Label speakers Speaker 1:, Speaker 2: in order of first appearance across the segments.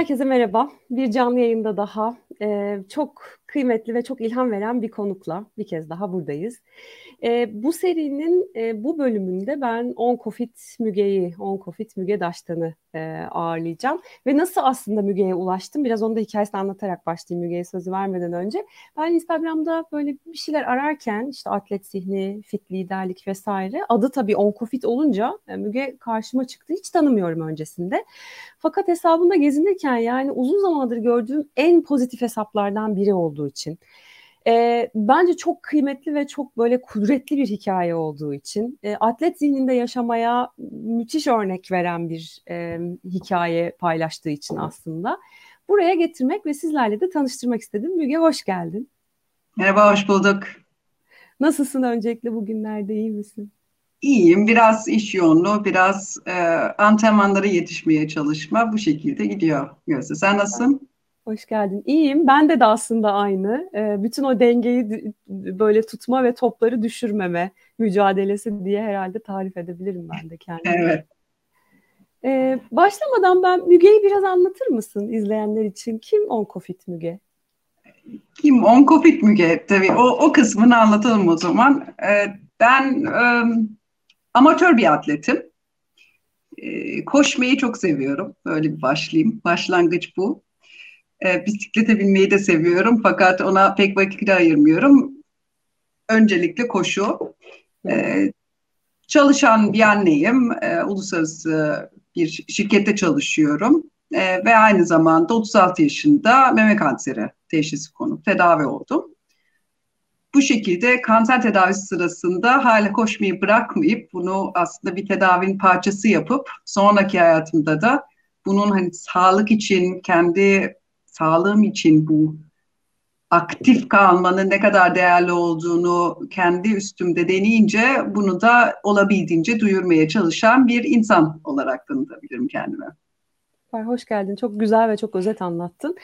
Speaker 1: Herkese merhaba. Bir canlı yayında daha e, çok kıymetli ve çok ilham veren bir konukla bir kez daha buradayız. E, bu serinin e, bu bölümünde ben Onkofit Müge'yi, Onkofit Müge Daştan'ı e, ağırlayacağım. Ve nasıl aslında Müge'ye ulaştım? Biraz onu da hikayesini anlatarak başlayayım Müge'ye sözü vermeden önce. Ben Instagram'da böyle bir şeyler ararken işte atlet zihni, fit liderlik vesaire adı tabii Onkofit olunca e, Müge karşıma çıktı. Hiç tanımıyorum öncesinde. Fakat hesabında gezinirken yani uzun zamandır gördüğüm en pozitif hesaplardan biri olduğu için e, bence çok kıymetli ve çok böyle kudretli bir hikaye olduğu için e, atlet zihninde yaşamaya müthiş örnek veren bir e, hikaye paylaştığı için aslında buraya getirmek ve sizlerle de tanıştırmak istedim. Müge hoş geldin.
Speaker 2: Merhaba, hoş bulduk.
Speaker 1: Nasılsın öncelikle bugünlerde, iyi misin?
Speaker 2: İyiyim, biraz iş yoğunluğu, biraz e, antrenmanlara yetişmeye çalışma bu şekilde gidiyor Gözde. Sen nasılsın?
Speaker 1: Hoş geldin. İyiyim. Ben de de aslında aynı. E, bütün o dengeyi böyle tutma ve topları düşürmeme mücadelesi diye herhalde tarif edebilirim ben de kendimi.
Speaker 2: Evet.
Speaker 1: E, başlamadan ben Müge'yi biraz anlatır mısın izleyenler için? Kim Onkofit Müge?
Speaker 2: Kim Onkofit Müge? Tabii o, o kısmını anlatalım o zaman. E, ben e, amatör bir atletim. E, koşmayı çok seviyorum. Böyle bir başlayayım. Başlangıç bu. E, bisiklete binmeyi de seviyorum fakat ona pek vakit ayırmıyorum. Öncelikle koşu. E, çalışan bir anneyim. E, uluslararası bir şirkette çalışıyorum. E, ve aynı zamanda 36 yaşında meme kanseri teşhisi konup tedavi oldum. Bu şekilde kanser tedavisi sırasında hala koşmayı bırakmayıp bunu aslında bir tedavinin parçası yapıp sonraki hayatımda da bunun hani sağlık için kendi sağlığım için bu aktif kalmanın ne kadar değerli olduğunu kendi üstümde deneyince bunu da olabildiğince duyurmaya çalışan bir insan olarak tanıtabilirim kendime.
Speaker 1: Hoş geldin. Çok güzel ve çok özet anlattın.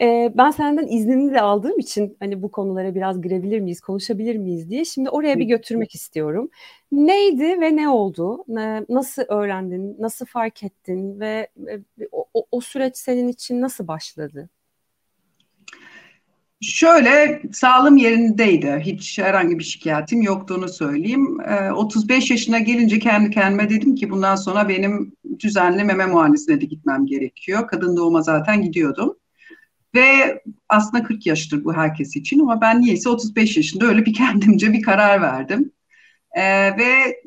Speaker 1: Ee, ben senden iznini de aldığım için hani bu konulara biraz girebilir miyiz, konuşabilir miyiz diye şimdi oraya bir götürmek istiyorum. Neydi ve ne oldu? Nasıl öğrendin, nasıl fark ettin ve e, o, o süreç senin için nasıl başladı?
Speaker 2: Şöyle sağlığım yerindeydi. Hiç herhangi bir şikayetim yoktuğunu söyleyeyim. Ee, 35 yaşına gelince kendi kendime dedim ki bundan sonra benim düzenli meme muayenesine de gitmem gerekiyor. Kadın doğuma zaten gidiyordum. Ve aslında 40 yaştır bu herkes için ama ben niyeyse 35 yaşında öyle bir kendimce bir karar verdim. Ee, ve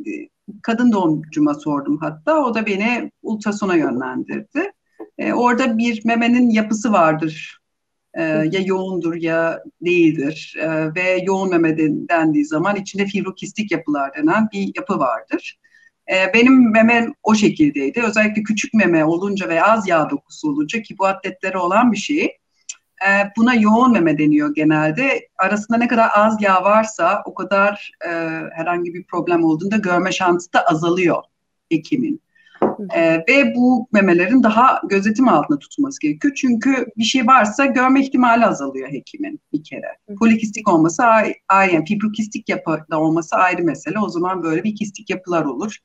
Speaker 2: kadın doğumcuma sordum hatta. O da beni ultrasona yönlendirdi. Ee, orada bir memenin yapısı vardır e, ya yoğundur ya değildir e, ve yoğun meme dendiği zaman içinde fibrokistik yapılar denen bir yapı vardır. E, benim memem o şekildeydi. Özellikle küçük meme olunca ve az yağ dokusu olunca ki bu atletlere olan bir şey. E, buna yoğun meme deniyor genelde. Arasında ne kadar az yağ varsa o kadar e, herhangi bir problem olduğunda görme şansı da azalıyor hekimin. E, ve bu memelerin daha gözetim altında tutulması gerekiyor. Çünkü bir şey varsa görme ihtimali azalıyor hekimin bir kere. Polikistik olması ayrı, yani fibrokistik yapıda olması ayrı mesele. O zaman böyle bir kistik yapılar olur.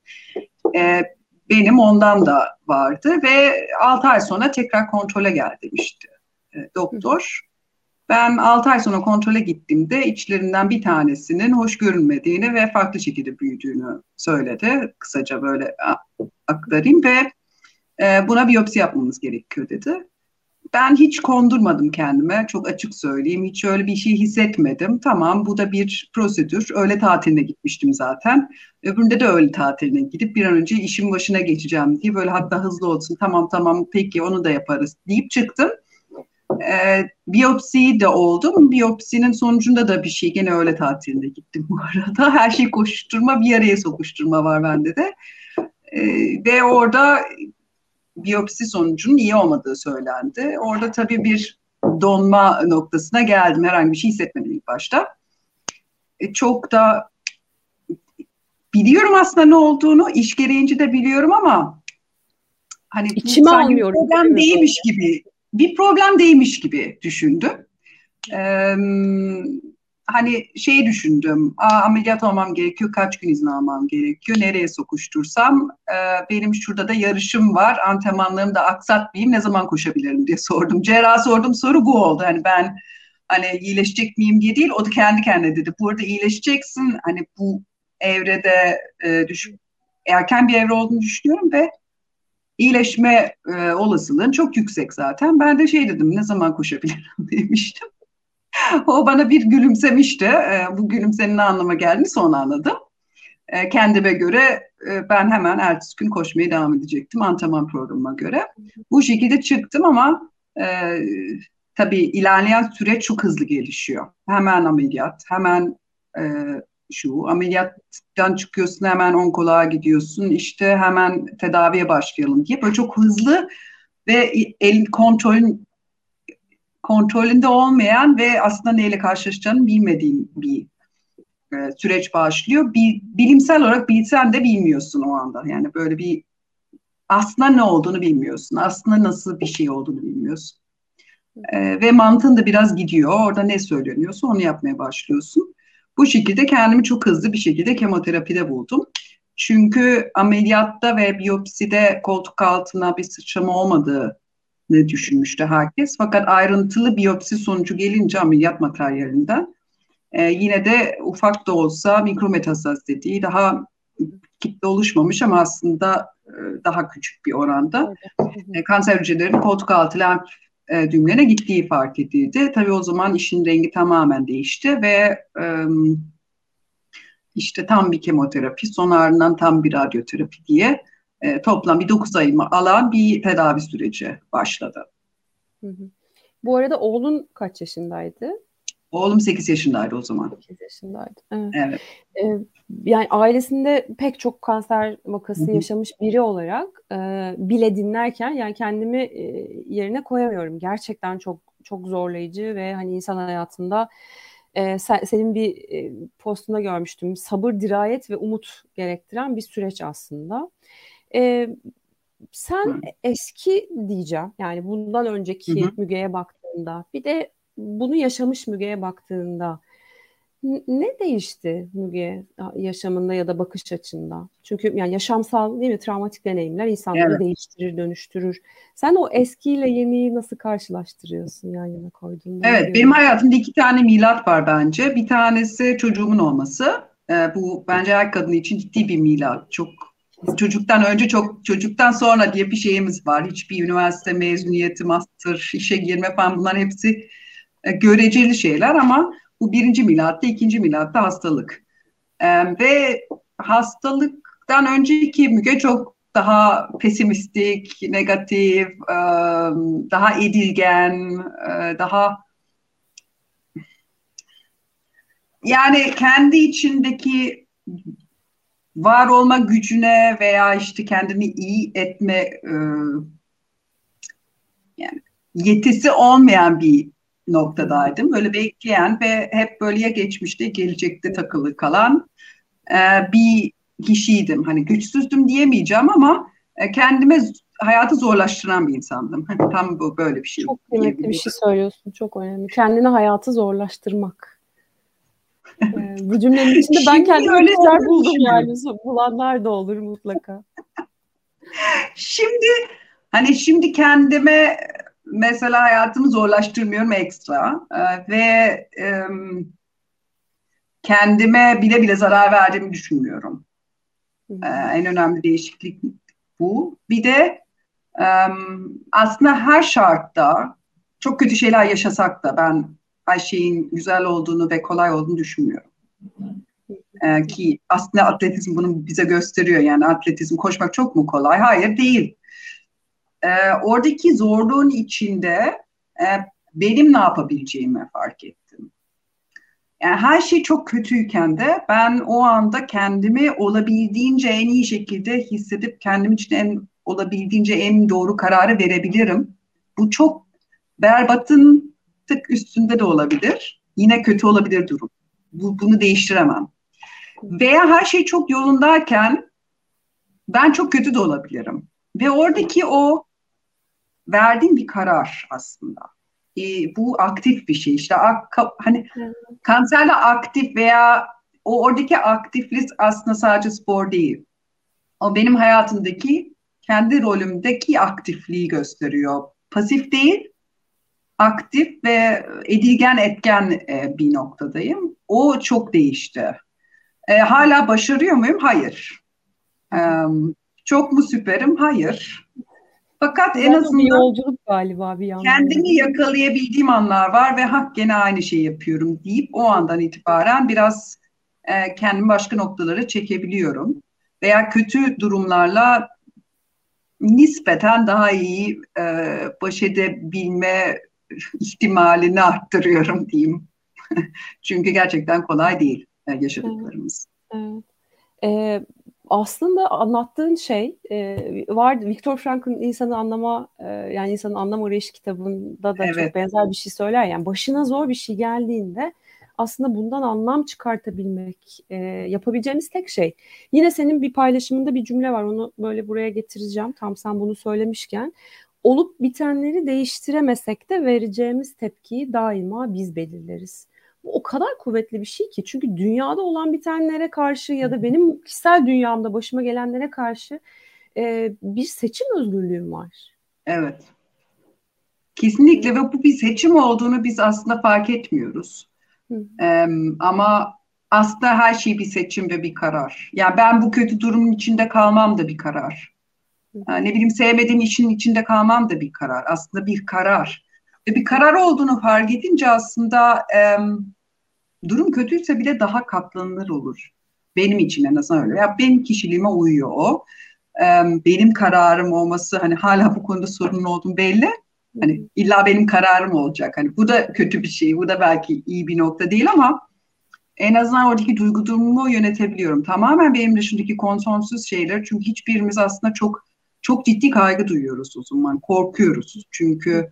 Speaker 2: E, benim ondan da vardı ve 6 ay sonra tekrar kontrole gel demişti e, doktor. Ben 6 ay sonra kontrole gittiğimde içlerinden bir tanesinin hoş görünmediğini ve farklı şekilde büyüdüğünü söyledi. Kısaca böyle aktarayım ve e, buna biyopsi yapmamız gerekiyor dedi. Ben hiç kondurmadım kendime, çok açık söyleyeyim. Hiç öyle bir şey hissetmedim. Tamam bu da bir prosedür. Öğle tatiline gitmiştim zaten. Öbüründe de öğle tatiline gidip bir an önce işin başına geçeceğim diye böyle hatta hızlı olsun. Tamam tamam peki onu da yaparız deyip çıktım. E, biyopsi de oldum. Biyopsinin sonucunda da bir şey gene öyle tatilinde gittim bu arada. Her şey koşuşturma bir araya sokuşturma var bende de. E, ve orada biyopsi sonucunun iyi olmadığı söylendi. Orada tabii bir donma noktasına geldim. Herhangi bir şey hissetmedim ilk başta. E, çok da biliyorum aslında ne olduğunu. iş gereğince de biliyorum ama hani
Speaker 1: İçime almıyorum.
Speaker 2: Problem değilmiş gibi bir problem değilmiş gibi düşündüm. Ee, hani şeyi düşündüm. Aa, ameliyat olmam gerekiyor. Kaç gün izin almam gerekiyor. Nereye sokuştursam. E, benim şurada da yarışım var. Antrenmanlarımı da aksatmayayım. Ne zaman koşabilirim diye sordum. Cerrah sordum soru bu oldu. Hani ben hani iyileşecek miyim diye değil. O da kendi kendine dedi. Burada iyileşeceksin. Hani bu evrede e, düş erken bir evre olduğunu düşünüyorum ve iyileşme e, olasılığın çok yüksek zaten. Ben de şey dedim ne zaman koşabilirim demiştim. o bana bir gülümsemişti. E, bu gülümsenin ne anlama geldiğini sonra anladım. E, kendime göre e, ben hemen ertesi gün koşmaya devam edecektim antrenman programıma göre. Bu şekilde çıktım ama e, tabii ilerleyen süreç çok hızlı gelişiyor. Hemen ameliyat, hemen e, şu ameliyattan çıkıyorsun hemen onkoloğa gidiyorsun işte hemen tedaviye başlayalım diye böyle çok hızlı ve el kontrolün kontrolünde olmayan ve aslında neyle karşılaşacağını bilmediğin bir e, süreç başlıyor. Bir, bilimsel olarak bilsen de bilmiyorsun o anda. Yani böyle bir aslında ne olduğunu bilmiyorsun. Aslında nasıl bir şey olduğunu bilmiyorsun. E, ve mantığın da biraz gidiyor. Orada ne söyleniyorsa onu yapmaya başlıyorsun. Bu şekilde kendimi çok hızlı bir şekilde kemoterapide buldum. Çünkü ameliyatta ve biyopside koltuk altına bir sıçrama olmadığı ne düşünmüştü herkes. Fakat ayrıntılı biyopsi sonucu gelince ameliyat materyalinden e, yine de ufak da olsa mikrometastaz dediği daha kitle oluşmamış ama aslında e, daha küçük bir oranda e, kanser hücrelerinin koltuk altı lenf e, düğümlerine gittiği fark edildi. Tabii o zaman işin rengi tamamen değişti ve e, işte tam bir kemoterapi, son ardından tam bir radyoterapi diye e, toplam bir 9 ayımı alan bir tedavi süreci başladı.
Speaker 1: Hı hı. Bu arada oğlun kaç yaşındaydı?
Speaker 2: Oğlum 8 yaşındaydı o zaman.
Speaker 1: 8 yaşındaydı. Evet.
Speaker 2: evet.
Speaker 1: Ee, yani ailesinde pek çok kanser vakası Hı-hı. yaşamış biri olarak e, bile dinlerken yani kendimi e, yerine koyamıyorum. Gerçekten çok çok zorlayıcı ve hani insan hayatında e, sen, senin bir e, postunda görmüştüm. Sabır, dirayet ve umut gerektiren bir süreç aslında. E, sen Hı. eski diyeceğim yani bundan önceki. Müge'ye baktığında bir de bunu yaşamış Müge'ye baktığında ne değişti Müge yaşamında ya da bakış açında? Çünkü yani yaşamsal değil mi travmatik deneyimler insanları evet. değiştirir, dönüştürür. Sen o eskiyle yeniyi nasıl karşılaştırıyorsun yan yana koyduğunda?
Speaker 2: Evet, benim hayatımda iki tane milat var bence. Bir tanesi çocuğumun olması. Ee, bu bence her kadın için ciddi bir milat. Çok çocuktan önce çok çocuktan sonra diye bir şeyimiz var. Hiçbir üniversite mezuniyeti, master, işe girme falan bunlar hepsi göreceli şeyler ama bu birinci milatta, ikinci milatta hastalık. E, ve hastalıktan önceki Müge çok daha pesimistik, negatif, e, daha edilgen, e, daha yani kendi içindeki var olma gücüne veya işte kendini iyi etme e, yani yetisi olmayan bir noktadaydım. Böyle bekleyen ve hep böyle ya geçmişte gelecekte takılı kalan e, bir kişiydim. Hani güçsüzdüm diyemeyeceğim ama e, kendime hayatı zorlaştıran bir insandım. Hani tam bu böyle bir şey.
Speaker 1: Çok kıymetli bir şey söylüyorsun. Çok önemli. Kendine hayatı zorlaştırmak. ee, bu cümlenin içinde ben kendime öyle şeyler buldum yani. Bulanlar da olur mutlaka.
Speaker 2: Şimdi hani şimdi kendime mesela hayatımı zorlaştırmıyorum ekstra e, ve e, kendime bile bile zarar verdiğimi düşünmüyorum. E, en önemli değişiklik bu. Bir de e, aslında her şartta çok kötü şeyler yaşasak da ben her şeyin güzel olduğunu ve kolay olduğunu düşünmüyorum. Ee, ki aslında atletizm bunu bize gösteriyor. Yani atletizm koşmak çok mu kolay? Hayır değil e, oradaki zorluğun içinde e, benim ne yapabileceğimi fark ettim. Yani her şey çok kötüyken de ben o anda kendimi olabildiğince en iyi şekilde hissedip kendim için en olabildiğince en doğru kararı verebilirim. Bu çok berbatın tık üstünde de olabilir. Yine kötü olabilir durum. Bu, bunu değiştiremem. Veya her şey çok yolundayken ben çok kötü de olabilirim. Ve oradaki o verdiğin bir karar aslında. e, bu aktif bir şey. İşte ak, hani kanserle aktif veya o oradaki aktiflik aslında sadece spor değil. O benim hayatımdaki kendi rolümdeki aktifliği gösteriyor. Pasif değil, aktif ve edilgen etken e, bir noktadayım. O çok değişti. E, hala başarıyor muyum? Hayır. E, çok mu süperim? Hayır. Fakat en azından bir
Speaker 1: yolculuk galiba bir yandan.
Speaker 2: Kendimi yakalayabildiğim anlar var ve hak gene aynı şeyi yapıyorum deyip o andan itibaren biraz e, kendimi başka noktalara çekebiliyorum. Veya kötü durumlarla nispeten daha iyi e, baş edebilme ihtimalini arttırıyorum diyeyim. Çünkü gerçekten kolay değil e, yaşadıklarımız. Evet. evet.
Speaker 1: Ee, aslında anlattığın şey e, vardı. Viktor Frankl'ın insanı anlama e, yani insanın anlam arayış kitabında da evet. çok benzer bir şey söyler. Yani başına zor bir şey geldiğinde aslında bundan anlam çıkartabilmek e, yapabileceğimiz tek şey. Yine senin bir paylaşımında bir cümle var. Onu böyle buraya getireceğim. Tam sen bunu söylemişken olup bitenleri değiştiremesek de vereceğimiz tepkiyi daima biz belirleriz. Bu o kadar kuvvetli bir şey ki çünkü dünyada olan bitenlere karşı ya da benim kişisel dünyamda başıma gelenlere karşı e, bir seçim özgürlüğüm var.
Speaker 2: Evet. Kesinlikle ve bu bir seçim olduğunu biz aslında fark etmiyoruz. Ee, ama aslında her şey bir seçim ve bir karar. Yani ben bu kötü durumun içinde kalmam da bir karar. Yani ne bileyim sevmediğim işin içinde kalmam da bir karar. Aslında bir karar. Ve bir karar olduğunu fark edince aslında e, durum kötüyse bile daha katlanılır olur. Benim için en azından öyle. Ya benim kişiliğime uyuyor o. E, benim kararım olması hani hala bu konuda sorun olduğum belli. Hani illa benim kararım olacak. Hani bu da kötü bir şey. Bu da belki iyi bir nokta değil ama en azından oradaki duygu durumumu yönetebiliyorum. Tamamen benim dışındaki kontrolsüz şeyler. Çünkü hiçbirimiz aslında çok çok ciddi kaygı duyuyoruz o zaman. Korkuyoruz. Çünkü e,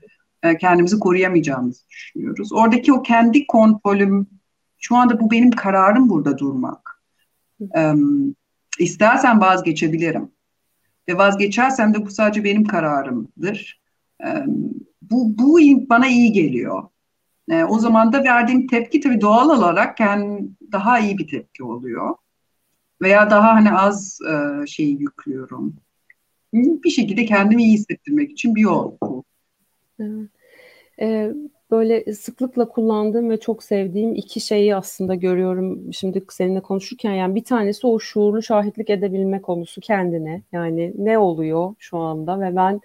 Speaker 2: kendimizi koruyamayacağımızı düşünüyoruz. Oradaki o kendi kontrolüm şu anda bu benim kararım burada durmak. E, istersen vazgeçebilirim. Ve vazgeçersem de bu sadece benim kararımdır. E, bu, bu bana iyi geliyor. E, o zaman da verdiğim tepki tabii doğal olarak yani daha iyi bir tepki oluyor. Veya daha hani az e, şey yüklüyorum. Bir şekilde kendimi iyi hissettirmek için bir yol.
Speaker 1: Ee, böyle sıklıkla kullandığım ve çok sevdiğim iki şeyi aslında görüyorum şimdi seninle konuşurken. Yani bir tanesi o şuurlu şahitlik edebilme konusu kendine. Yani ne oluyor şu anda ve ben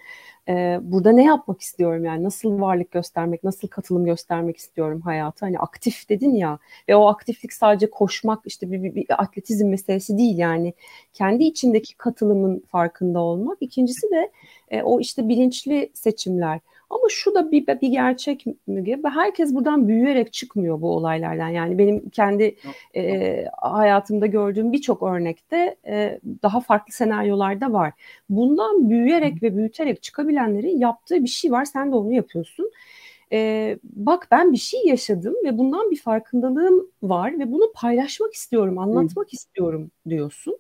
Speaker 1: e, burada ne yapmak istiyorum? Yani nasıl varlık göstermek nasıl katılım göstermek istiyorum hayata? Hani aktif dedin ya ve o aktiflik sadece koşmak işte bir, bir, bir atletizm meselesi değil. Yani kendi içindeki katılımın farkında olmak. İkincisi de e, o işte bilinçli seçimler ama şu da bir, bir gerçek Müge. Herkes buradan büyüyerek çıkmıyor bu olaylardan. Yani benim kendi e, hayatımda gördüğüm birçok örnekte e, daha farklı senaryolarda var. Bundan büyüyerek ve büyüterek çıkabilenlerin yaptığı bir şey var. Sen de onu yapıyorsun. E, bak ben bir şey yaşadım ve bundan bir farkındalığım var ve bunu paylaşmak istiyorum, anlatmak istiyorum diyorsun.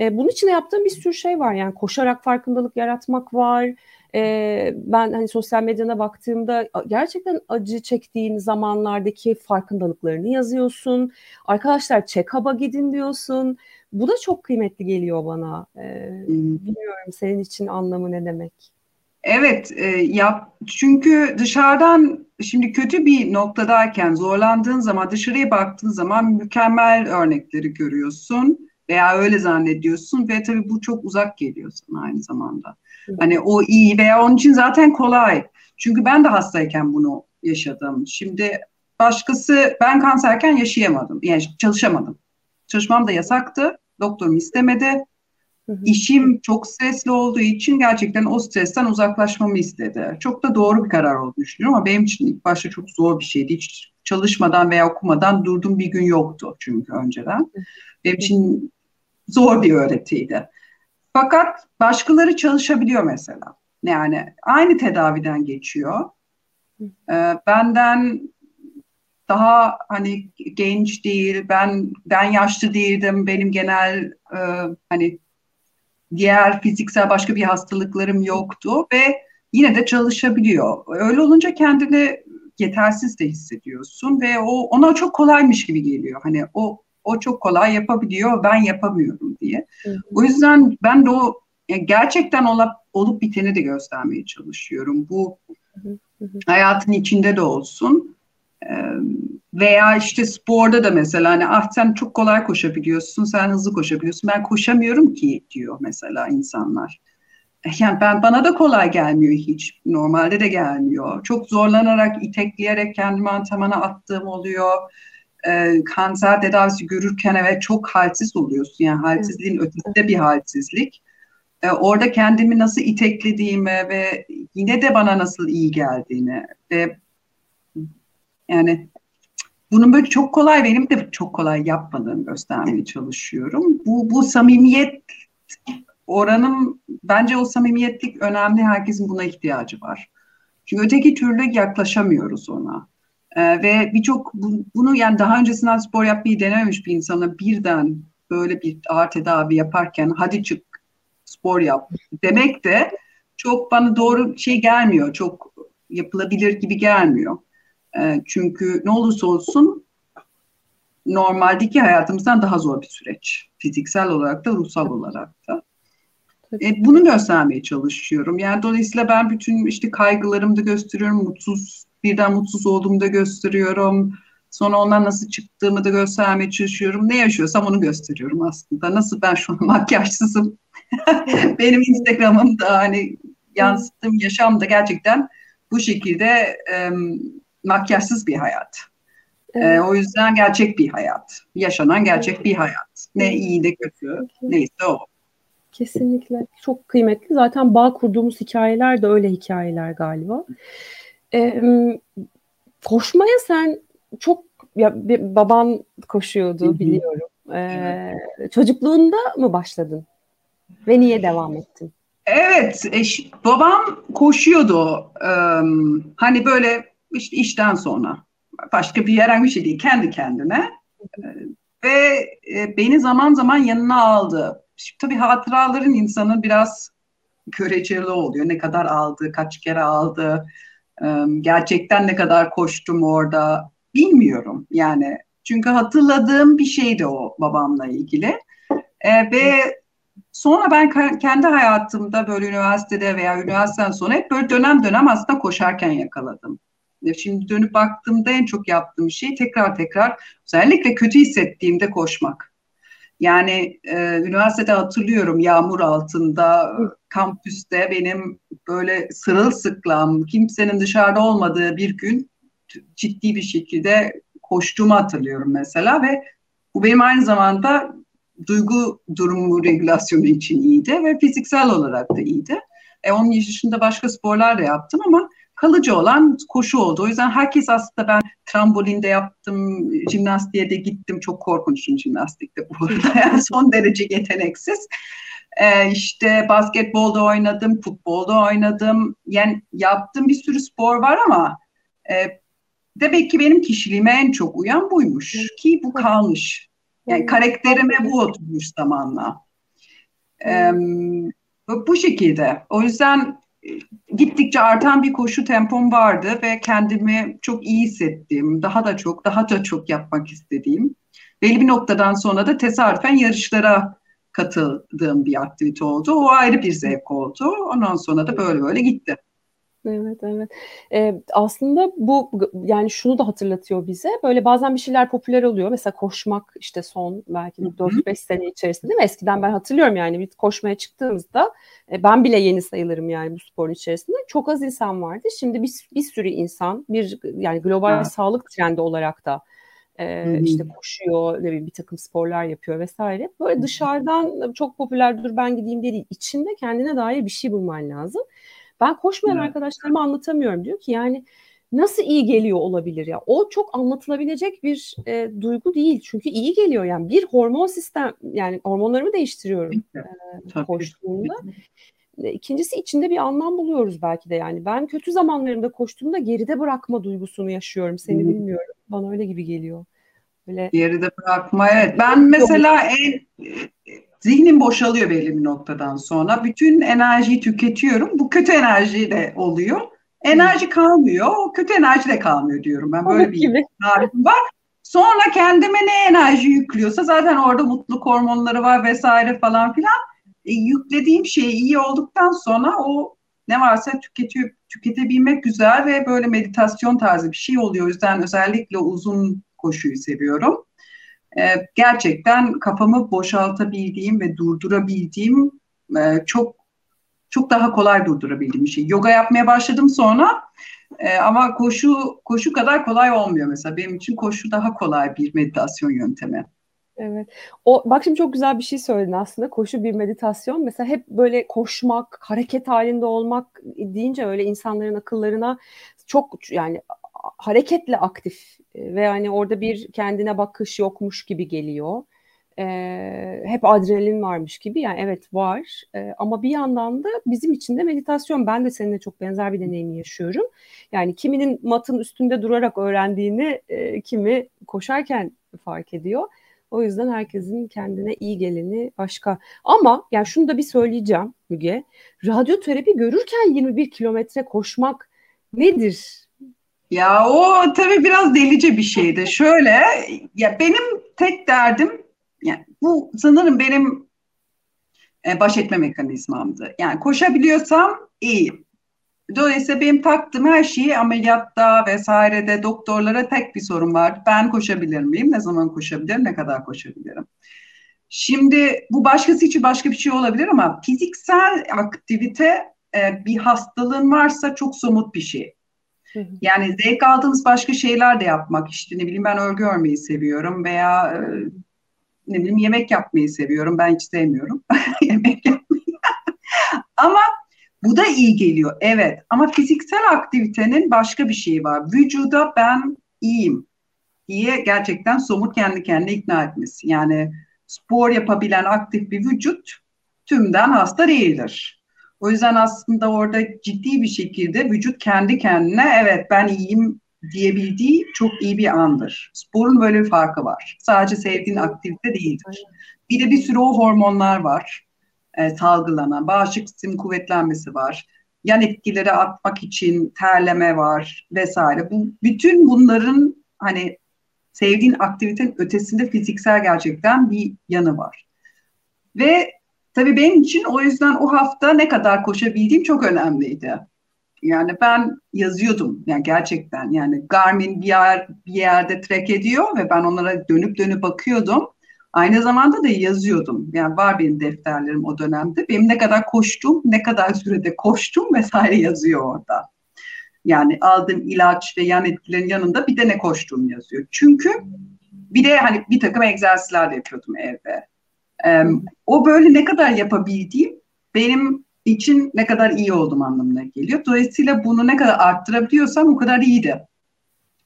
Speaker 1: E, bunun için de yaptığım bir sürü şey var. Yani koşarak farkındalık yaratmak var e, ben hani sosyal medyana baktığımda gerçekten acı çektiğin zamanlardaki farkındalıklarını yazıyorsun. Arkadaşlar check-up'a gidin diyorsun. Bu da çok kıymetli geliyor bana. E, bilmiyorum senin için anlamı ne demek?
Speaker 2: Evet, e, yap çünkü dışarıdan şimdi kötü bir noktadayken zorlandığın zaman dışarıya baktığın zaman mükemmel örnekleri görüyorsun veya öyle zannediyorsun ve tabii bu çok uzak geliyor sana aynı zamanda. Hani o iyi veya onun için zaten kolay. Çünkü ben de hastayken bunu yaşadım. Şimdi başkası ben kanserken yaşayamadım. Yani çalışamadım. Çalışmam da yasaktı. Doktorum istemedi. İşim çok stresli olduğu için gerçekten o stresten uzaklaşmamı istedi. Çok da doğru bir karar olduğunu düşünüyorum ama benim için ilk başta çok zor bir şeydi. Hiç çalışmadan veya okumadan durduğum bir gün yoktu çünkü önceden. Benim için zor bir öğretiydi. Fakat başkaları çalışabiliyor mesela. Yani aynı tedaviden geçiyor. Ee, benden daha hani genç değil, ben ben yaşlı değildim. Benim genel e, hani diğer fiziksel başka bir hastalıklarım yoktu ve yine de çalışabiliyor. Öyle olunca kendini yetersiz de hissediyorsun ve o ona çok kolaymış gibi geliyor. Hani o o çok kolay yapabiliyor, ben yapamıyorum diye. Hı hı. O yüzden ben de o yani gerçekten olup, olup biteni de göstermeye çalışıyorum. Bu hı hı. hayatın içinde de olsun. Ee, veya işte sporda da mesela hani ah sen çok kolay koşabiliyorsun, sen hızlı koşabiliyorsun. Ben koşamıyorum ki diyor mesela insanlar. Yani ben bana da kolay gelmiyor hiç. Normalde de gelmiyor. Çok zorlanarak, itekleyerek kendimi antrenmana attığım oluyor. Ee, kanser tedavisi görürken evet çok halsiz oluyorsun. Yani halsizliğin ötesinde bir halsizlik. Ee, orada kendimi nasıl iteklediğimi ve yine de bana nasıl iyi geldiğini ve yani bunun böyle çok kolay benim de çok kolay yapmadığını göstermeye çalışıyorum. Bu, bu samimiyet oranım bence o samimiyetlik önemli. Herkesin buna ihtiyacı var. Çünkü öteki türlü yaklaşamıyoruz ona. Ee, ve birçok bu, bunu yani daha öncesinden spor yapmayı denememiş bir insana birden böyle bir ağır tedavi yaparken hadi çık spor yap demek de çok bana doğru şey gelmiyor. Çok yapılabilir gibi gelmiyor. Ee, çünkü ne olursa olsun normaldeki hayatımızdan daha zor bir süreç. Fiziksel olarak da ruhsal olarak da. E, bunu göstermeye çalışıyorum. Yani dolayısıyla ben bütün işte kaygılarımı da gösteriyorum. Mutsuz, birden mutsuz olduğumu da gösteriyorum. Sonra ondan nasıl çıktığımı da göstermeye çalışıyorum. Ne yaşıyorsam onu gösteriyorum aslında. Nasıl ben şu an makyajsızım. Benim Instagram'ımda hani yansıttığım yaşam da gerçekten bu şekilde e, makyajsız bir hayat. Evet. E, o yüzden gerçek bir hayat. Yaşanan gerçek bir hayat. Ne iyi ne kötü neyse o.
Speaker 1: Kesinlikle. Çok kıymetli. Zaten bağ kurduğumuz hikayeler de öyle hikayeler galiba. Ee, koşmaya sen çok ya baban koşuyordu Hı-hı. biliyorum. Ee. Çocukluğunda mı başladın? Ve niye devam ettin?
Speaker 2: Evet, eş, babam koşuyordu. Ee, hani böyle işte işten sonra. Başka bir herhangi bir şey değil, kendi kendine. Ee, ve e, beni zaman zaman yanına aldı. Şimdi, tabii hatıraların insanın biraz göreceli oluyor. Ne kadar aldı, kaç kere aldı, gerçekten ne kadar koştum orada bilmiyorum yani. Çünkü hatırladığım bir şeydi o babamla ilgili. E, ve sonra ben kendi hayatımda böyle üniversitede veya üniversiteden sonra hep böyle dönem dönem aslında koşarken yakaladım. Şimdi dönüp baktığımda en çok yaptığım şey tekrar tekrar özellikle kötü hissettiğimde koşmak. Yani e, üniversitede hatırlıyorum yağmur altında kampüste benim böyle sırılsıklam kimsenin dışarıda olmadığı bir gün ciddi bir şekilde koştuğumu hatırlıyorum mesela ve bu benim aynı zamanda duygu durumu regülasyonu için iyiydi ve fiziksel olarak da iyiydi. E, onun dışında başka sporlar da yaptım ama kalıcı olan koşu oldu. O yüzden herkes aslında ben trambolinde yaptım, jimnastiğe de gittim. Çok korkunçum jimnastikte bu arada. Yani son derece yeteneksiz. Ee, işte basketbolda oynadım, futbolda oynadım. Yani yaptığım bir sürü spor var ama e, demek ki benim kişiliğime en çok uyan buymuş. Ki bu kalmış. Yani karakterime bu oturmuş zamanla. Ee, bu şekilde. O yüzden gittikçe artan bir koşu tempom vardı ve kendimi çok iyi hissettiğim, daha da çok, daha da çok yapmak istediğim. Belli bir noktadan sonra da tesadüfen yarışlara katıldığım bir aktivite oldu. O ayrı bir zevk oldu. Ondan sonra da böyle böyle gitti.
Speaker 1: Evet, evet. Ee, aslında bu yani şunu da hatırlatıyor bize. Böyle bazen bir şeyler popüler oluyor. Mesela koşmak işte son belki 4-5 sene içerisinde değil mi? Eskiden ben hatırlıyorum yani bir koşmaya çıktığımızda e, ben bile yeni sayılırım yani bu spor içerisinde. Çok az insan vardı. Şimdi bir, bir sürü insan bir yani global evet. sağlık trendi olarak da e, işte koşuyor, ne bileyim, bir takım sporlar yapıyor vesaire. Böyle dışarıdan çok popüler dur ben gideyim değil. İçinde kendine dair bir şey bulman lazım. Ben koşmayan evet. arkadaşlarıma anlatamıyorum diyor ki yani nasıl iyi geliyor olabilir ya? O çok anlatılabilecek bir e, duygu değil. Çünkü iyi geliyor yani bir hormon sistem yani hormonlarımı değiştiriyorum e, koştuğumda. E, ikincisi içinde bir anlam buluyoruz belki de yani. Ben kötü zamanlarımda koştuğumda geride bırakma duygusunu yaşıyorum. Seni hmm. bilmiyorum. Bana öyle gibi geliyor.
Speaker 2: Böyle... Geride bırakma evet. Ben mesela en Zihnim boşalıyor belli bir noktadan sonra. Bütün enerjiyi tüketiyorum. Bu kötü enerji de oluyor. Enerji kalmıyor, o kötü enerji de kalmıyor diyorum ben. Böyle bir tarifim var. Sonra kendime ne enerji yüklüyorsa zaten orada mutluluk hormonları var vesaire falan filan. E, yüklediğim şey iyi olduktan sonra o ne varsa tüketiyor, tüketebilmek güzel ve böyle meditasyon tarzı bir şey oluyor. O yüzden özellikle uzun koşuyu seviyorum. Ee, gerçekten kafamı boşaltabildiğim ve durdurabildiğim e, çok çok daha kolay durdurabildiğim bir şey. Yoga yapmaya başladım sonra e, ama koşu koşu kadar kolay olmuyor mesela. Benim için koşu daha kolay bir meditasyon yöntemi.
Speaker 1: Evet. O bak şimdi çok güzel bir şey söyledin aslında. Koşu bir meditasyon. Mesela hep böyle koşmak, hareket halinde olmak deyince öyle insanların akıllarına çok yani hareketle aktif ve hani orada bir kendine bakış yokmuş gibi geliyor. Ee, hep adrenalin varmış gibi yani evet var ee, ama bir yandan da bizim için de meditasyon ben de seninle çok benzer bir deneyimi yaşıyorum yani kiminin matın üstünde durarak öğrendiğini e, kimi koşarken fark ediyor o yüzden herkesin kendine iyi geleni başka. Ama yani şunu da bir söyleyeceğim Müge. Radyoterapi görürken 21 kilometre koşmak nedir?
Speaker 2: Ya o tabii biraz delice bir şeydi. Şöyle ya benim tek derdim yani bu sanırım benim e, baş etme mekanizmamdı. Yani koşabiliyorsam iyi. Dolayısıyla benim taktığım her şeyi ameliyatta vesairede doktorlara tek bir sorun var. Ben koşabilir miyim? Ne zaman koşabilirim? Ne kadar koşabilirim? Şimdi bu başkası için başka bir şey olabilir ama fiziksel aktivite e, bir hastalığın varsa çok somut bir şey. Yani zevk aldığımız başka şeyler de yapmak işte ne bileyim ben örgü örmeyi seviyorum veya e, ne bileyim yemek yapmayı seviyorum. Ben hiç sevmiyorum yemek yapmayı. ama bu da iyi geliyor, evet. Ama fiziksel aktivitenin başka bir şeyi var. Vücuda ben iyiyim diye gerçekten somut kendi kendine ikna etmesi. Yani spor yapabilen aktif bir vücut tümden hasta değildir. O yüzden aslında orada ciddi bir şekilde vücut kendi kendine evet ben iyiyim diyebildiği çok iyi bir andır. Sporun böyle bir farkı var. Sadece sevdiğin aktivite değildir. Bir de bir sürü o hormonlar var e, salgılanan, bağışıklık sistemi kuvvetlenmesi var. Yan etkileri atmak için terleme var vesaire. Bu bütün bunların hani sevdiğin aktivitenin ötesinde fiziksel gerçekten bir yanı var. Ve tabii benim için o yüzden o hafta ne kadar koşabildiğim çok önemliydi. Yani ben yazıyordum yani gerçekten yani Garmin bir yer bir yerde track ediyor ve ben onlara dönüp dönüp bakıyordum. Aynı zamanda da yazıyordum. Yani var benim defterlerim o dönemde. Benim ne kadar koştum, ne kadar sürede koştum vesaire yazıyor orada. Yani aldığım ilaç ve yan etkilerin yanında bir de ne koştuğum yazıyor. Çünkü bir de hani bir takım egzersizler de yapıyordum evde. O böyle ne kadar yapabildiğim benim için ne kadar iyi olduğum anlamına geliyor. Dolayısıyla bunu ne kadar arttırabiliyorsam o kadar iyiydi.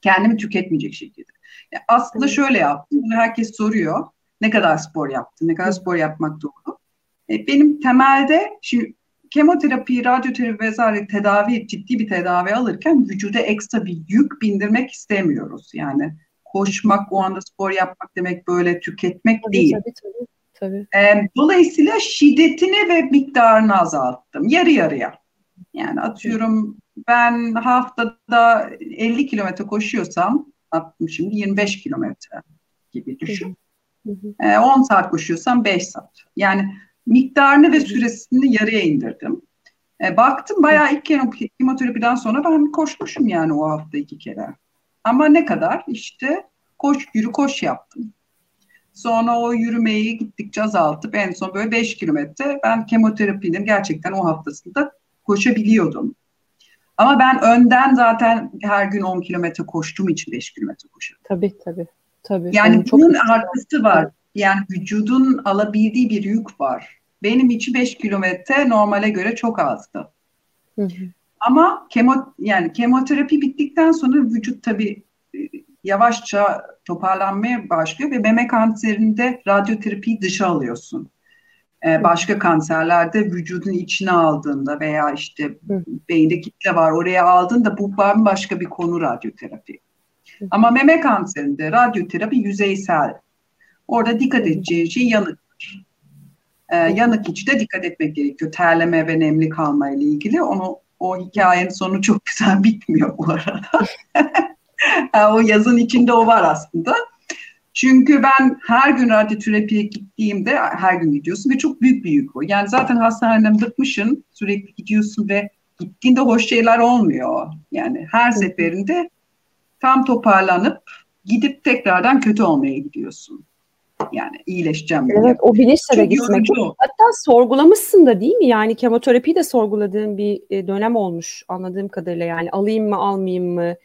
Speaker 2: Kendimi tüketmeyecek şekilde. Yani aslında şöyle yaptım. Bunu herkes soruyor. Ne kadar spor yaptın? Ne kadar spor yapmak doğru? E, benim temelde şimdi kemoterapi, radyoterapi vesaire tedavi, ciddi bir tedavi alırken vücuda ekstra bir yük bindirmek istemiyoruz. Yani koşmak, o anda spor yapmak demek böyle tüketmek tabii, değil. Tabii, tabii, tabii. E, dolayısıyla şiddetini ve miktarını azalttım. Yarı yarıya. Yani atıyorum ben haftada 50 kilometre koşuyorsam, attım şimdi 25 kilometre gibi düşün. Hı hı. 10 saat koşuyorsam 5 saat. Yani miktarını ve süresini yarıya indirdim. E, baktım bayağı ilk kemoterapiden sonra ben koşmuşum yani o hafta iki kere. Ama ne kadar? İşte koş yürü koş yaptım. Sonra o yürümeyi gittikçe azaltıp en son böyle 5 kilometre ben kemoterapinin gerçekten o haftasında koşabiliyordum. Ama ben önden zaten her gün 10 kilometre koştuğum için 5 kilometre koşuyorum.
Speaker 1: Tabii tabii. tabii.
Speaker 2: Yani bunun çok artısı var. Yani vücudun alabildiği bir yük var. Benim için 5 kilometre normale göre çok azdı. Hı hı. Ama kemo yani kemoterapi bittikten sonra vücut tabii e, yavaşça toparlanmaya başlıyor ve meme kanserinde radyoterapiyi dışa alıyorsun. Ee, başka kanserlerde vücudun içine aldığında veya işte beyinde kitle var oraya aldığında bu bambaşka bir konu radyoterapi. Ama meme kanserinde radyoterapi yüzeysel. Orada dikkat edeceğin şey yanık e, yanık içi de dikkat etmek gerekiyor. Terleme ve nemli kalma ile ilgili onu O hikayenin sonu çok güzel bitmiyor bu arada. o yazın içinde o var aslında. Çünkü ben her gün radyoterapiye gittiğimde her gün gidiyorsun ve çok büyük bir yük o. Yani zaten hastaneden bıkmışsın sürekli gidiyorsun ve gittiğinde hoş şeyler olmuyor. Yani her seferinde tam toparlanıp gidip tekrardan kötü olmaya gidiyorsun. Yani iyileşeceğim.
Speaker 1: Evet diye. o bilinçle de gitmek. Yorucu. Hatta sorgulamışsın da değil mi? Yani kemoterapiyi de sorguladığın bir e, dönem olmuş anladığım kadarıyla. Yani alayım mı almayayım mı?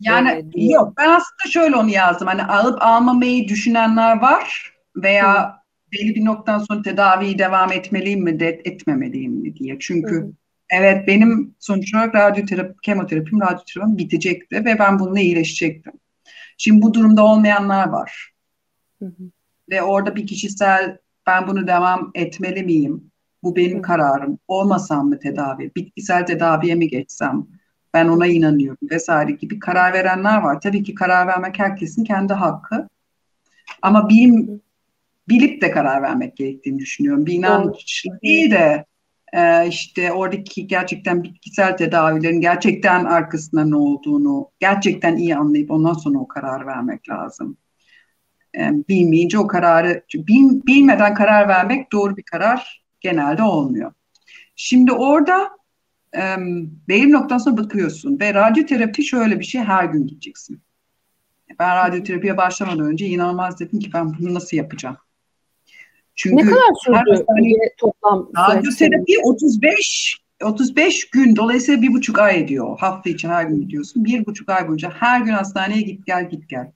Speaker 2: Yani ee, yok ben aslında şöyle onu yazdım. Hani alıp almamayı düşünenler var veya Hı. belli bir noktadan sonra tedaviyi devam etmeliyim mi de etmemeliyim mi diye. Çünkü Hı. evet benim sonuç olarak radyoterapi, kemoterapim, radyoterapim bitecekti ve ben bununla iyileşecektim. Şimdi bu durumda olmayanlar var. Hı hı. Ve orada bir kişisel ben bunu devam etmeli miyim? Bu benim hı. kararım. Olmasam mı tedavi? Bitkisel tedaviye mi geçsem? Ben ona inanıyorum vesaire gibi karar verenler var. Tabii ki karar vermek herkesin kendi hakkı. Ama bilim bilip de karar vermek gerektiğini düşünüyorum. Bir inanç değil de e, işte oradaki gerçekten bitkisel tedavilerin gerçekten arkasında ne olduğunu gerçekten iyi anlayıp ondan sonra o karar vermek lazım. E, bilmeyince o kararı bil, bilmeden karar vermek doğru bir karar genelde olmuyor. Şimdi orada e, belli noktadan sonra bakıyorsun ve radyoterapi şöyle bir şey her gün gideceksin. Ben radyoterapiye başlamadan önce inanılmaz dedim ki ben bunu nasıl yapacağım?
Speaker 1: Çünkü ne kadar sürdü her toplam?
Speaker 2: Radyoterapi 35 35 gün dolayısıyla bir buçuk ay ediyor. Hafta içi her gün gidiyorsun. Bir buçuk ay boyunca her gün hastaneye git gel git gel.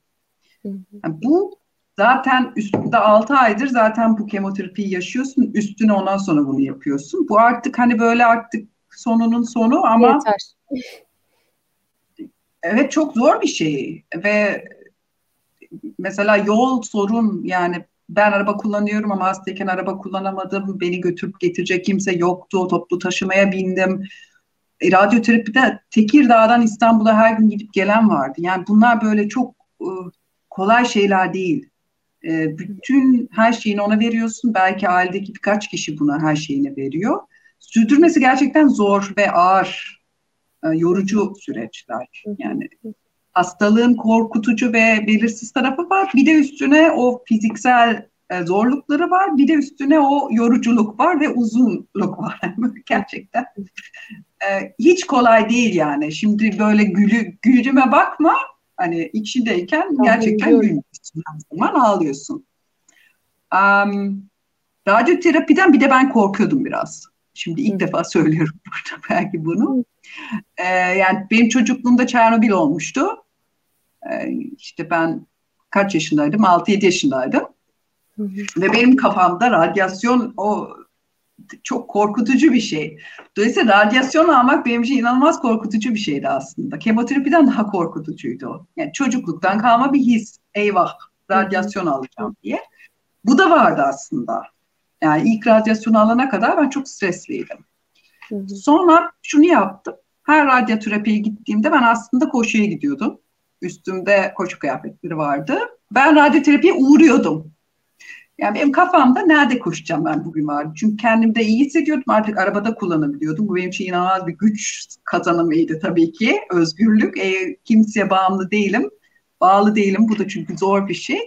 Speaker 2: Yani bu zaten üstünde 6 aydır zaten bu kemoterapiyi yaşıyorsun. Üstüne ondan sonra bunu yapıyorsun. Bu artık hani böyle artık sonunun sonu ama Yeter. evet çok zor bir şey ve mesela yol sorun yani ben araba kullanıyorum ama hastayken araba kullanamadım. Beni götürüp getirecek kimse yoktu. Toplu taşımaya bindim. E, radyoterapide Tekirdağ'dan İstanbul'a her gün gidip gelen vardı. Yani bunlar böyle çok e, kolay şeyler değil. E, bütün her şeyini ona veriyorsun. Belki ailedeki birkaç kişi buna her şeyini veriyor. Sürdürmesi gerçekten zor ve ağır, e, yorucu süreçler. Yani hastalığın korkutucu ve belirsiz tarafı var. Bir de üstüne o fiziksel e, zorlukları var. Bir de üstüne o yoruculuk var ve uzunluk var. Gerçekten e, hiç kolay değil yani. Şimdi böyle gülü, gülüme bakma. Hani içindeyken gerçekten gülüyorsun. Her zaman ağlıyorsun. Um, radyoterapiden bir de ben korkuyordum biraz. Şimdi ilk defa söylüyorum burada belki bunu. Ee, yani benim çocukluğumda Çernobil olmuştu. Ee, işte ben kaç yaşındaydım? 6-7 yaşındaydım. Ve benim kafamda radyasyon o çok korkutucu bir şey. Dolayısıyla radyasyon almak benim için inanılmaz korkutucu bir şeydi aslında. Kemoterapiden daha korkutucuydu o. Yani çocukluktan kalma bir his. Eyvah radyasyon alacağım diye. Bu da vardı aslında. Yani ilk radyasyon alana kadar ben çok stresliydim. Hı hı. Sonra şunu yaptım. Her radyoterapiye gittiğimde ben aslında koşuya gidiyordum. Üstümde koşu kıyafetleri vardı. Ben radyoterapiye uğruyordum. Yani benim kafamda nerede koşacağım ben bugün vardı. Çünkü kendimde iyi hissediyordum. Artık arabada kullanabiliyordum. Bu benim için inanılmaz bir güç kazanımıydı tabii ki. Özgürlük. E, kimseye bağımlı değilim. Bağlı değilim. Bu da çünkü zor bir şey.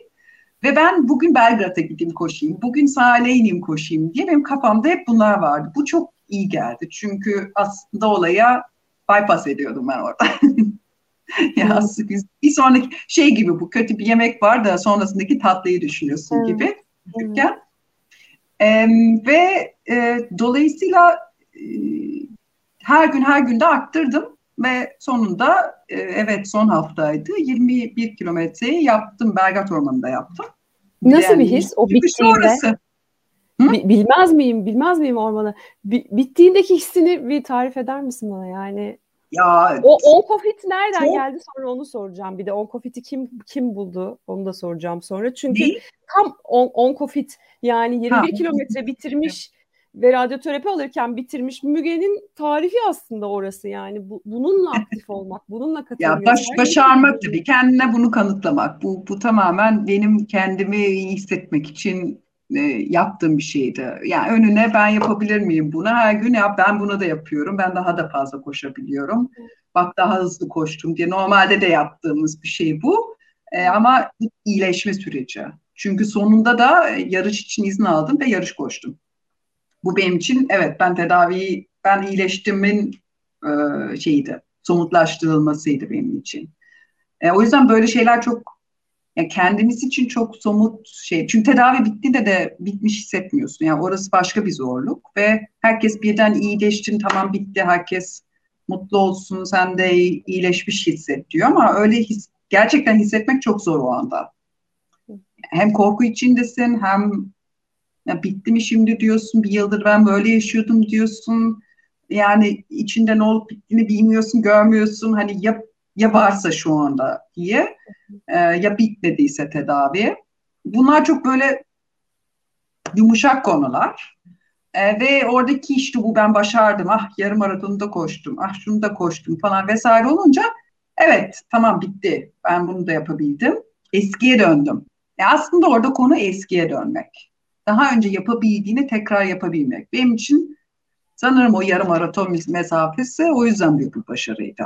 Speaker 2: Ve ben bugün Belgrad'a gideyim koşayım. Bugün sahile ineyim koşayım diye benim kafamda hep bunlar vardı. Bu çok iyi geldi. Çünkü aslında olaya bypass ediyordum ben orada. ya aslında bir sonraki şey gibi bu kötü bir yemek var da sonrasındaki tatlıyı düşünüyorsun hmm. gibi. Hmm. Ee, ve e, dolayısıyla e, her gün her günde arttırdım ve sonunda e, evet son haftaydı 21 kilometreyi yaptım Belgat Ormanı'nda yaptım.
Speaker 1: Nasıl yani, bir his o bittiğinde? Bilmez miyim? Bilmez miyim ormanı? bittiğindeki hissini bir tarif eder misin bana yani? Ya o Onkofit nereden çok... geldi sonra onu soracağım. Bir de Onkofit'i kim kim buldu onu da soracağım sonra. Çünkü Değil? tam on, Onkofit yani 21 ha. kilometre bitirmiş ve radyoterapi alırken bitirmiş Müge'nin tarifi aslında orası yani bu, bununla aktif olmak, bununla katılmak.
Speaker 2: Ya baş, başarmak tabii kendine bunu kanıtlamak. Bu bu tamamen benim kendimi iyi hissetmek için e, yaptığım bir şeydi. Yani önüne ben yapabilir miyim bunu? Her gün ya ben bunu da yapıyorum. Ben daha da fazla koşabiliyorum. Bak daha hızlı koştum diye. Normalde de yaptığımız bir şey bu. E, ama iyileşme süreci. Çünkü sonunda da yarış için izin aldım ve yarış koştum. Bu benim için evet ben tedaviyi ben iyileştiğimin e, şeyiydi. Somutlaştırılmasıydı benim için. E, o yüzden böyle şeyler çok yani kendimiz için çok somut şey. Çünkü tedavi bittiğinde de bitmiş hissetmiyorsun. Yani orası başka bir zorluk ve herkes birden iyileştin tamam bitti herkes mutlu olsun sen de iyileşmiş hisset diyor ama öyle his, gerçekten hissetmek çok zor o anda. Hem korku içindesin hem ya bitti mi şimdi diyorsun bir yıldır ben böyle yaşıyordum diyorsun. Yani içinde ne olup bittiğini bilmiyorsun, görmüyorsun. Hani ya ya varsa şu anda diye e, ya bitmediyse tedavi. Bunlar çok böyle yumuşak konular. E, ve oradaki işte bu ben başardım, ah yarım maratonu da koştum, ah şunu da koştum falan vesaire olunca evet tamam bitti ben bunu da yapabildim. Eskiye döndüm. E aslında orada konu eskiye dönmek. Daha önce yapabildiğini tekrar yapabilmek. Benim için sanırım o yarım maraton mesafesi o yüzden büyük bir başarıydı.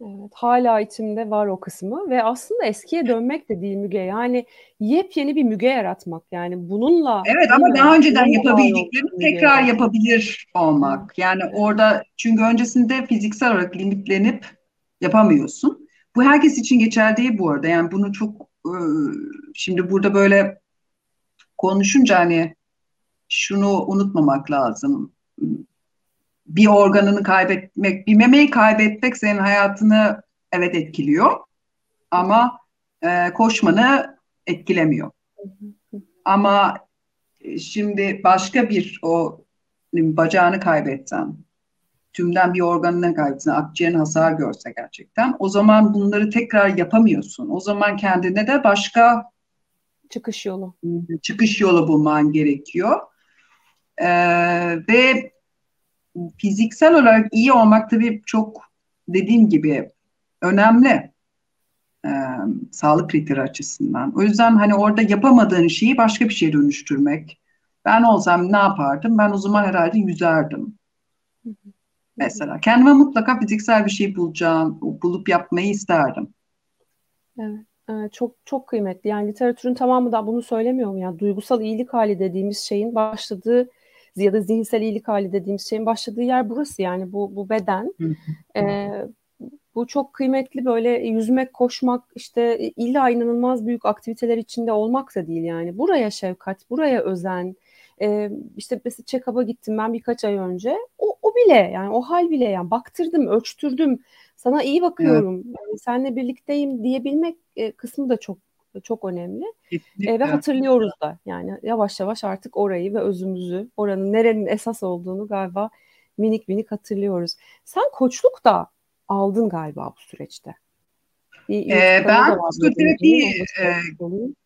Speaker 1: Evet, hala içimde var o kısmı ve aslında eskiye dönmek de değil Müge. Yani yepyeni bir Müge yaratmak. Yani bununla
Speaker 2: Evet ama mi? daha önceden yapabildiklerini tekrar Müge. yapabilir olmak. Yani orada çünkü öncesinde fiziksel olarak limitlenip yapamıyorsun. Bu herkes için geçerli değil bu arada. Yani bunu çok şimdi burada böyle konuşunca hani şunu unutmamak lazım bir organını kaybetmek, bir memeyi kaybetmek senin hayatını evet etkiliyor ama e, koşmanı etkilemiyor. Ama e, şimdi başka bir o bacağını kaybetsen, tümden bir organını kaybetsen, akciğerin hasar görse gerçekten, o zaman bunları tekrar yapamıyorsun. O zaman kendine de başka
Speaker 1: çıkış yolu
Speaker 2: çıkış yolu bulman gerekiyor. Ee, ve fiziksel olarak iyi olmak tabii çok dediğim gibi önemli e, sağlık kriteri açısından. O yüzden hani orada yapamadığın şeyi başka bir şeye dönüştürmek. Ben olsam ne yapardım? Ben o zaman herhalde yüzerdim. Mesela kendime mutlaka fiziksel bir şey bulacağım, bulup yapmayı isterdim.
Speaker 1: Evet. Çok çok kıymetli. Yani literatürün tamamı da bunu söylemiyorum. Yani duygusal iyilik hali dediğimiz şeyin başladığı ya da zihinsel iyilik hali dediğimiz şeyin başladığı yer burası yani bu bu beden. ee, bu çok kıymetli böyle yüzmek, koşmak işte illa inanılmaz büyük aktiviteler içinde olmak da değil yani. Buraya şefkat, buraya özen. Ee, işte mesela check-up'a gittim ben birkaç ay önce. O, o bile yani o hal bile yani baktırdım, ölçtürdüm. Sana iyi bakıyorum. Evet. Yani seninle birlikteyim diyebilmek e, kısmı da çok çok önemli. E, ve hatırlıyoruz da yani yavaş yavaş artık orayı ve özümüzü, oranın nerenin esas olduğunu galiba minik minik hatırlıyoruz. Sen koçluk da aldın galiba bu süreçte.
Speaker 2: ee, ben psikoterapi, e,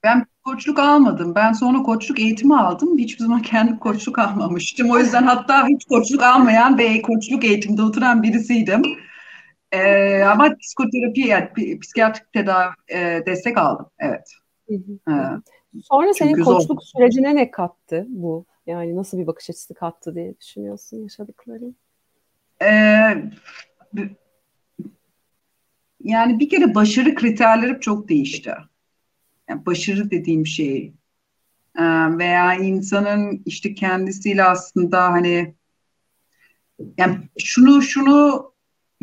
Speaker 2: ben koçluk almadım. Ben sonra koçluk eğitimi aldım. Hiçbir zaman kendim koçluk almamıştım. O yüzden hatta hiç koçluk almayan ve koçluk eğitimde oturan birisiydim. Ee, ama psikoterapi yani psikiyatrik tedavi e, destek aldım. Evet. Hı
Speaker 1: hı. Ee, Sonra senin koçluk zor. sürecine ne kattı bu? Yani nasıl bir bakış açısı kattı diye düşünüyorsun yaşadıkların?
Speaker 2: Ee, yani bir kere başarı kriterleri çok değişti. Yani başarı dediğim şey e, veya insanın işte kendisiyle aslında hani yani şunu şunu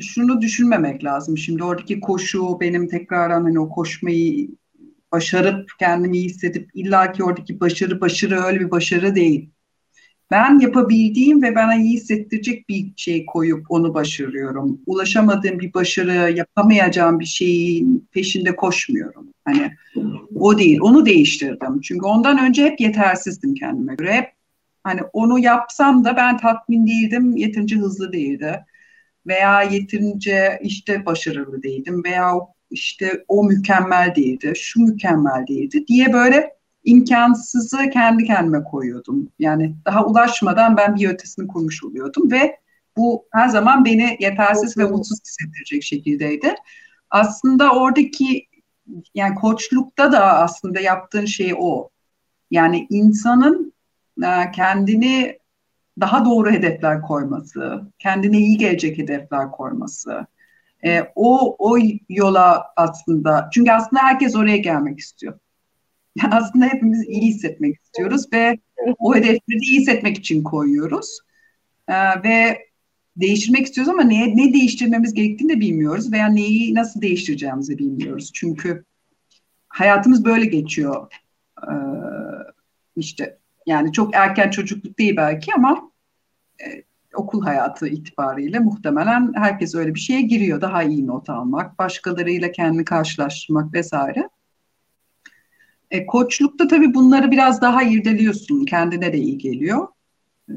Speaker 2: şunu düşünmemek lazım. Şimdi oradaki koşu benim tekrardan hani o koşmayı başarıp kendimi iyi hissedip illaki oradaki başarı başarı öyle bir başarı değil. Ben yapabildiğim ve bana iyi hissettirecek bir şey koyup onu başarıyorum. Ulaşamadığım bir başarı, yapamayacağım bir şeyin peşinde koşmuyorum. Hani o değil, onu değiştirdim. Çünkü ondan önce hep yetersizdim kendime göre. Hep hani onu yapsam da ben tatmin değildim, yeterince hızlı değildi veya yeterince işte başarılı değildim veya işte o mükemmel değildi, şu mükemmel değildi diye böyle imkansızı kendi kendime koyuyordum. Yani daha ulaşmadan ben bir ötesini kurmuş oluyordum ve bu her zaman beni yetersiz ve mutsuz hissettirecek şekildeydi. Aslında oradaki yani koçlukta da aslında yaptığın şey o. Yani insanın e, kendini daha doğru hedefler koyması, kendine iyi gelecek hedefler koyması, e, o o yola aslında çünkü aslında herkes oraya gelmek istiyor. Yani aslında hepimiz iyi hissetmek istiyoruz ve o hedefleri iyi hissetmek için koyuyoruz. E, ve değiştirmek istiyoruz ama ne, ne değiştirmemiz gerektiğini de bilmiyoruz veya neyi nasıl değiştireceğimizi bilmiyoruz. Çünkü hayatımız böyle geçiyor. Ee, işte yani çok erken çocukluk değil belki ama e, okul hayatı itibariyle muhtemelen herkes öyle bir şeye giriyor. Daha iyi not almak, başkalarıyla kendini karşılaştırmak vesaire. E, koçlukta tabii bunları biraz daha irdeliyorsun. Kendine de iyi geliyor. E,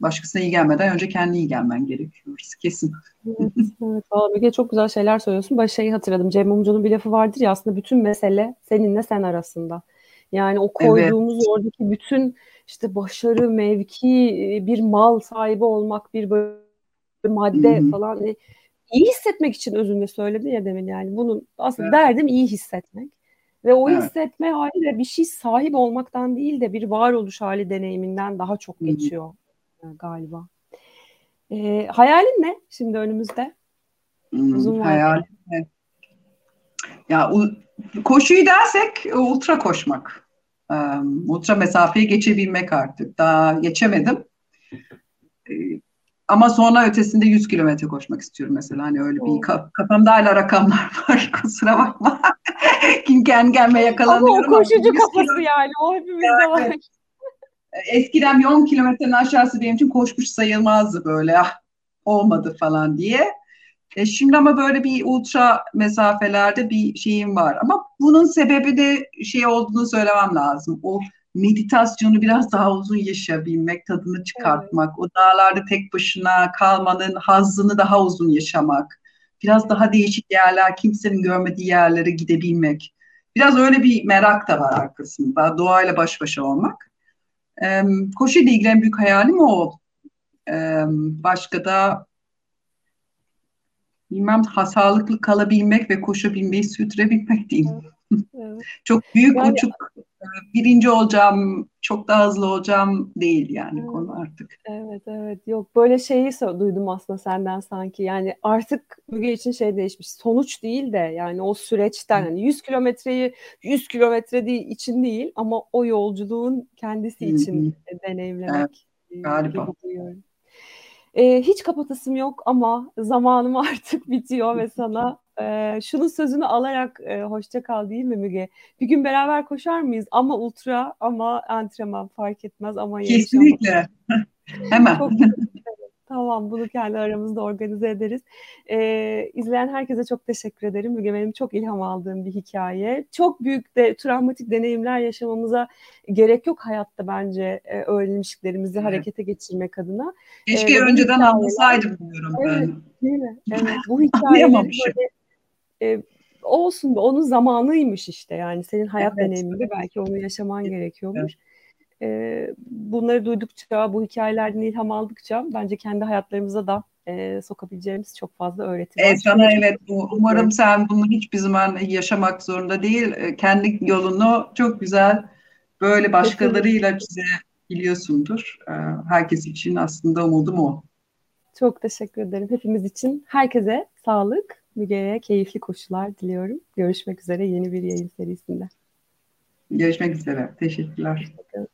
Speaker 2: başkasına iyi gelmeden önce kendine iyi gelmen gerekiyor. Kesin.
Speaker 1: Evet, evet. Valla çok güzel şeyler söylüyorsun. Ben şeyi hatırladım. Cem Mumcu'nun bir lafı vardır ya aslında bütün mesele seninle sen arasında. Yani o koyduğumuz evet. oradaki bütün işte başarı, mevki, bir mal sahibi olmak, bir böyle madde Hı-hı. falan hani iyi hissetmek için özünde söyledi ya demin yani. Bunun aslında evet. derdim iyi hissetmek. Ve o evet. hissetme hali de bir şey sahip olmaktan değil de bir varoluş hali deneyiminden daha çok geçiyor Hı-hı. galiba. E, hayalin ne şimdi önümüzde?
Speaker 2: Hmm, Uzun hayalim ne? Ya koşuyu dersek ultra koşmak ultra mesafeyi geçebilmek artık. Daha geçemedim. Ama sonra ötesinde 100 kilometre koşmak istiyorum mesela. Hani öyle bir kafamda hala rakamlar var. Kusura bakma. Kim kendi gelme yakalanıyorum.
Speaker 1: Ama o koşucu kafası yani. O hepimizde var.
Speaker 2: Eskiden 10 kilometrenin aşağısı benim için koşmuş sayılmazdı böyle. Ah, olmadı falan diye. E şimdi ama böyle bir ultra mesafelerde bir şeyim var. Ama bunun sebebi de şey olduğunu söylemem lazım. O meditasyonu biraz daha uzun yaşayabilmek, tadını çıkartmak, evet. o dağlarda tek başına kalmanın hazzını daha uzun yaşamak, biraz daha değişik yerler, kimsenin görmediği yerlere gidebilmek. Biraz öyle bir merak da var arkasında, doğayla baş başa olmak. Ee, koşuyla ilgili en büyük hayalim o. Ee, başka da bilmem sağlıklı kalabilmek ve koşabilmeyi sürdürebilmek değil. Evet. çok büyük yani, uçuk e, birinci olacağım, çok daha hızlı olacağım değil yani evet, konu artık.
Speaker 1: Evet evet yok böyle şeyi duydum aslında senden sanki yani artık Müge için şey değişmiş sonuç değil de yani o süreçten hani 100 kilometreyi 100 kilometre değil, için değil ama o yolculuğun kendisi için Hı-hı. deneyimlemek evet, galiba. gibi. E, hiç kapatasım yok ama zamanım artık bitiyor ve sana e, şunun sözünü alarak e, hoşça kal değil mi Müge? Bir gün beraber koşar mıyız? Ama ultra ama antrenman fark etmez ama
Speaker 2: Kesinlikle. Hemen. Çok,
Speaker 1: Tamam bunu kendi aramızda organize ederiz. Ee, izleyen herkese çok teşekkür ederim. Müge benim çok ilham aldığım bir hikaye. Çok büyük de travmatik deneyimler yaşamamıza gerek yok hayatta bence e, öğrenmişliklerimizi evet. harekete geçirmek adına.
Speaker 2: Keşke ee, önceden hikayeler, anlasaydım diyorum
Speaker 1: evet, ben. Değil mi? Evet. Bu hikayeleri böyle e, olsun onun zamanıymış işte yani senin hayat evet. deneyiminde belki onu yaşaman gerekiyormuş. Evet e, bunları duydukça, bu hikayelerden ilham aldıkça bence kendi hayatlarımıza da e, sokabileceğimiz çok fazla öğreti
Speaker 2: var. Evet, sana evet. Bu, umarım sen bunu hiçbir zaman yaşamak zorunda değil. Kendi yolunu çok güzel böyle başkalarıyla çizebiliyorsundur. Herkes için aslında umudum o.
Speaker 1: Çok teşekkür ederim. Hepimiz için herkese sağlık, Müge'ye keyifli koşular diliyorum. Görüşmek üzere yeni bir yayın serisinde.
Speaker 2: Görüşmek üzere. Teşekkürler. Teşekkür